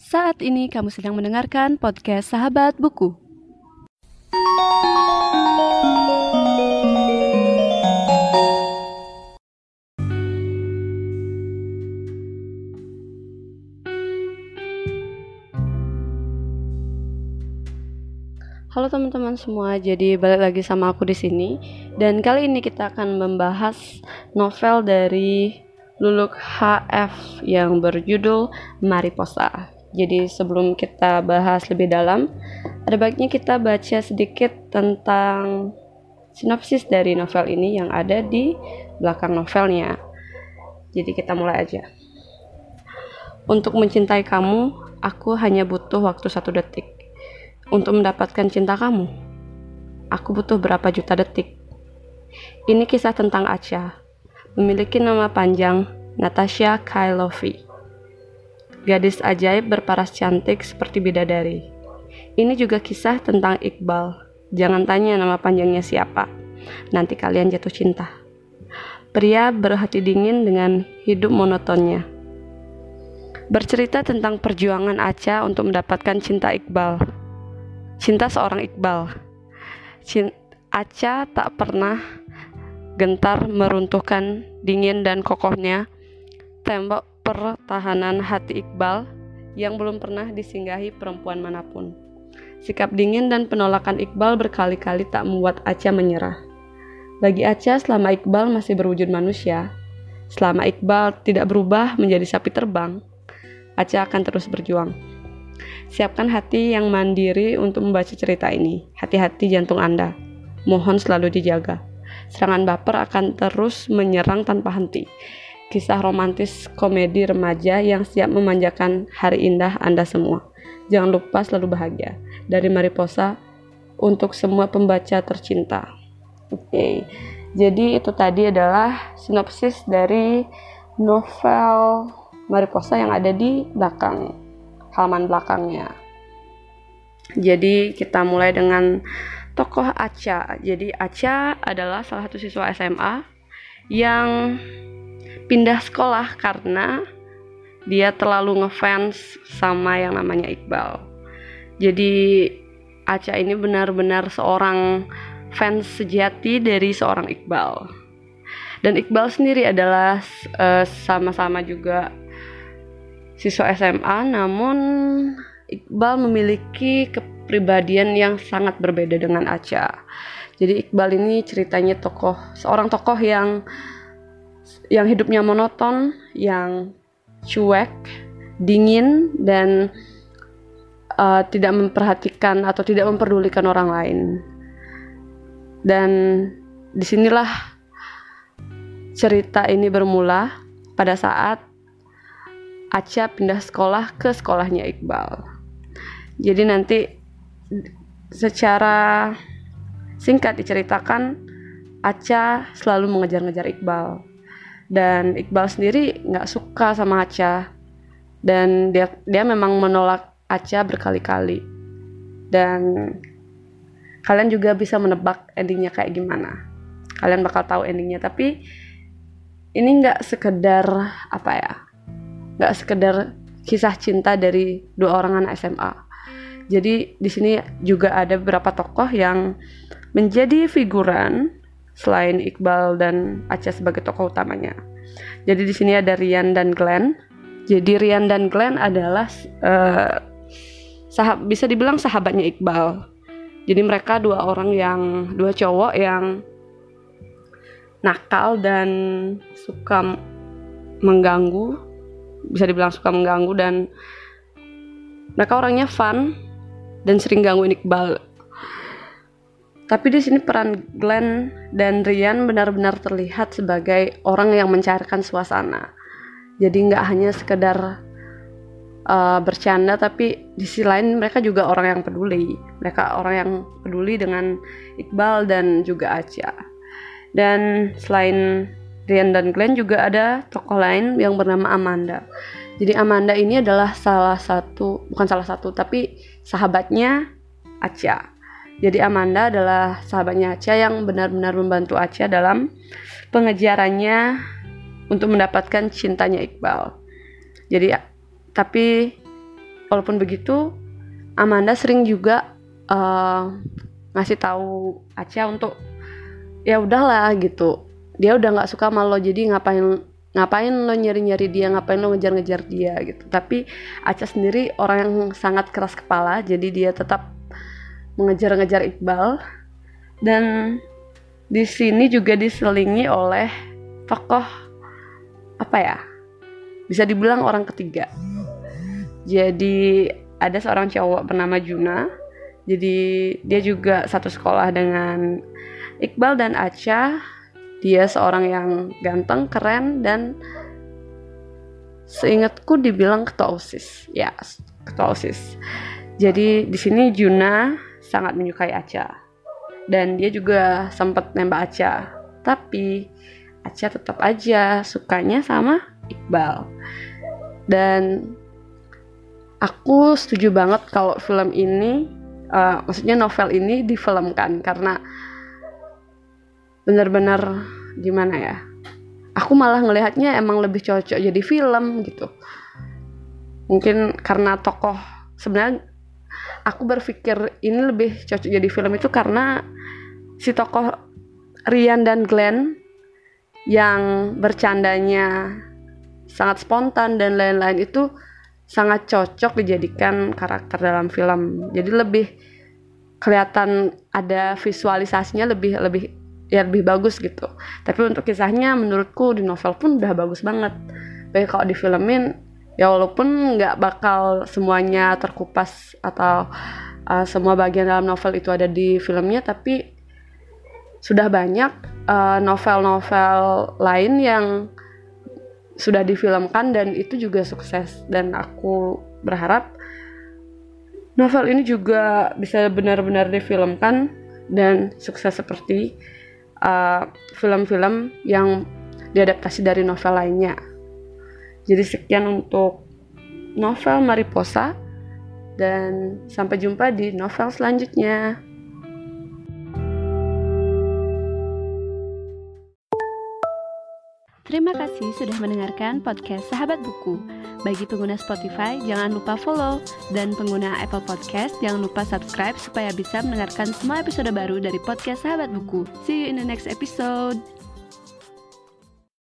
Saat ini kamu sedang mendengarkan podcast Sahabat Buku. Halo teman-teman semua, jadi balik lagi sama aku di sini dan kali ini kita akan membahas novel dari Luluk HF yang berjudul Mariposa. Jadi sebelum kita bahas lebih dalam, ada baiknya kita baca sedikit tentang sinopsis dari novel ini yang ada di belakang novelnya. Jadi kita mulai aja. Untuk mencintai kamu, aku hanya butuh waktu satu detik. Untuk mendapatkan cinta kamu, aku butuh berapa juta detik. Ini kisah tentang Acha, memiliki nama panjang Natasha Kailovi gadis ajaib berparas cantik seperti bidadari. Ini juga kisah tentang Iqbal. Jangan tanya nama panjangnya siapa. Nanti kalian jatuh cinta. Pria berhati dingin dengan hidup monotonnya. Bercerita tentang perjuangan Aca untuk mendapatkan cinta Iqbal. Cinta seorang Iqbal. Cinta tak pernah gentar meruntuhkan dingin dan kokohnya tembok pertahanan hati Iqbal yang belum pernah disinggahi perempuan mana pun. Sikap dingin dan penolakan Iqbal berkali-kali tak membuat Aca menyerah. Bagi Aca, selama Iqbal masih berwujud manusia, selama Iqbal tidak berubah menjadi sapi terbang, Aca akan terus berjuang. Siapkan hati yang mandiri untuk membaca cerita ini. Hati-hati jantung Anda. Mohon selalu dijaga. Serangan baper akan terus menyerang tanpa henti kisah romantis komedi remaja yang siap memanjakan hari indah Anda semua. Jangan lupa selalu bahagia. Dari Mariposa untuk semua pembaca tercinta. Oke. Okay. Jadi itu tadi adalah sinopsis dari novel Mariposa yang ada di belakang halaman belakangnya. Jadi kita mulai dengan tokoh Aca. Jadi Aca adalah salah satu siswa SMA yang pindah sekolah karena dia terlalu ngefans sama yang namanya Iqbal. Jadi Aca ini benar-benar seorang fans sejati dari seorang Iqbal. Dan Iqbal sendiri adalah eh, sama-sama juga siswa SMA, namun Iqbal memiliki kepribadian yang sangat berbeda dengan Aca. Jadi Iqbal ini ceritanya tokoh seorang tokoh yang yang hidupnya monoton, yang cuek, dingin, dan uh, tidak memperhatikan atau tidak memperdulikan orang lain. Dan di sinilah cerita ini bermula pada saat Aca pindah sekolah ke sekolahnya Iqbal. Jadi nanti secara singkat diceritakan Aca selalu mengejar-ngejar Iqbal dan Iqbal sendiri nggak suka sama Aca. Dan dia dia memang menolak Aca berkali-kali. Dan kalian juga bisa menebak endingnya kayak gimana. Kalian bakal tahu endingnya. Tapi ini nggak sekedar apa ya nggak sekedar kisah cinta dari dua orang anak SMA jadi di sini juga ada beberapa tokoh yang menjadi figuran selain Iqbal dan Aca sebagai tokoh utamanya. Jadi di sini ada Rian dan Glenn. Jadi Rian dan Glenn adalah uh, sahab bisa dibilang sahabatnya Iqbal. Jadi mereka dua orang yang dua cowok yang nakal dan suka mengganggu, bisa dibilang suka mengganggu dan mereka orangnya fun dan sering gangguin Iqbal tapi di sini peran Glenn dan Rian benar-benar terlihat sebagai orang yang mencairkan suasana. Jadi nggak hanya sekedar uh, bercanda, tapi di sisi lain mereka juga orang yang peduli. Mereka orang yang peduli dengan Iqbal dan juga Aca. Dan selain Rian dan Glenn juga ada tokoh lain yang bernama Amanda. Jadi Amanda ini adalah salah satu, bukan salah satu, tapi sahabatnya Aca. Jadi Amanda adalah sahabatnya Acha yang benar-benar membantu Acha dalam pengejarannya untuk mendapatkan cintanya Iqbal. Jadi tapi walaupun begitu Amanda sering juga uh, ngasih tahu Acha untuk ya udahlah gitu dia udah nggak suka sama lo jadi ngapain ngapain lo nyari-nyari dia ngapain lo ngejar-ngejar dia gitu tapi Acha sendiri orang yang sangat keras kepala jadi dia tetap mengejar-ngejar Iqbal. Dan di sini juga diselingi oleh tokoh apa ya bisa dibilang orang ketiga. Jadi ada seorang cowok bernama Juna. Jadi dia juga satu sekolah dengan Iqbal dan Acha dia seorang yang ganteng keren dan seingatku dibilang ketua osis. Ya ketua osis. Jadi di sini Juna sangat menyukai Acha. Dan dia juga sempat nembak Acha. Tapi Acha tetap aja sukanya sama Iqbal. Dan aku setuju banget kalau film ini uh, maksudnya novel ini difilmkan. Karena benar-benar gimana ya aku malah ngelihatnya emang lebih cocok jadi film gitu. Mungkin karena tokoh sebenarnya aku berpikir ini lebih cocok jadi film itu karena si tokoh Rian dan Glenn yang bercandanya sangat spontan dan lain-lain itu sangat cocok dijadikan karakter dalam film. Jadi lebih kelihatan ada visualisasinya lebih lebih ya lebih bagus gitu. Tapi untuk kisahnya menurutku di novel pun udah bagus banget. Baik kalau di filmin ya walaupun nggak bakal semuanya terkupas atau uh, semua bagian dalam novel itu ada di filmnya tapi sudah banyak eh, novel-novel uh, lain yang sudah difilmkan dan itu juga sukses dan aku berharap novel ini juga bisa benar-benar difilmkan dan sukses seperti eh, film-film uh, yang diadaptasi dari novel lainnya. Jadi sekian untuk novel Mariposa dan sampai jumpa di novel selanjutnya. Terima kasih sudah mendengarkan podcast Sahabat Buku. Bagi pengguna Spotify, jangan lupa follow. Dan pengguna Apple Podcast, jangan lupa subscribe supaya bisa mendengarkan semua episode baru dari podcast Sahabat Buku. See you in the next episode.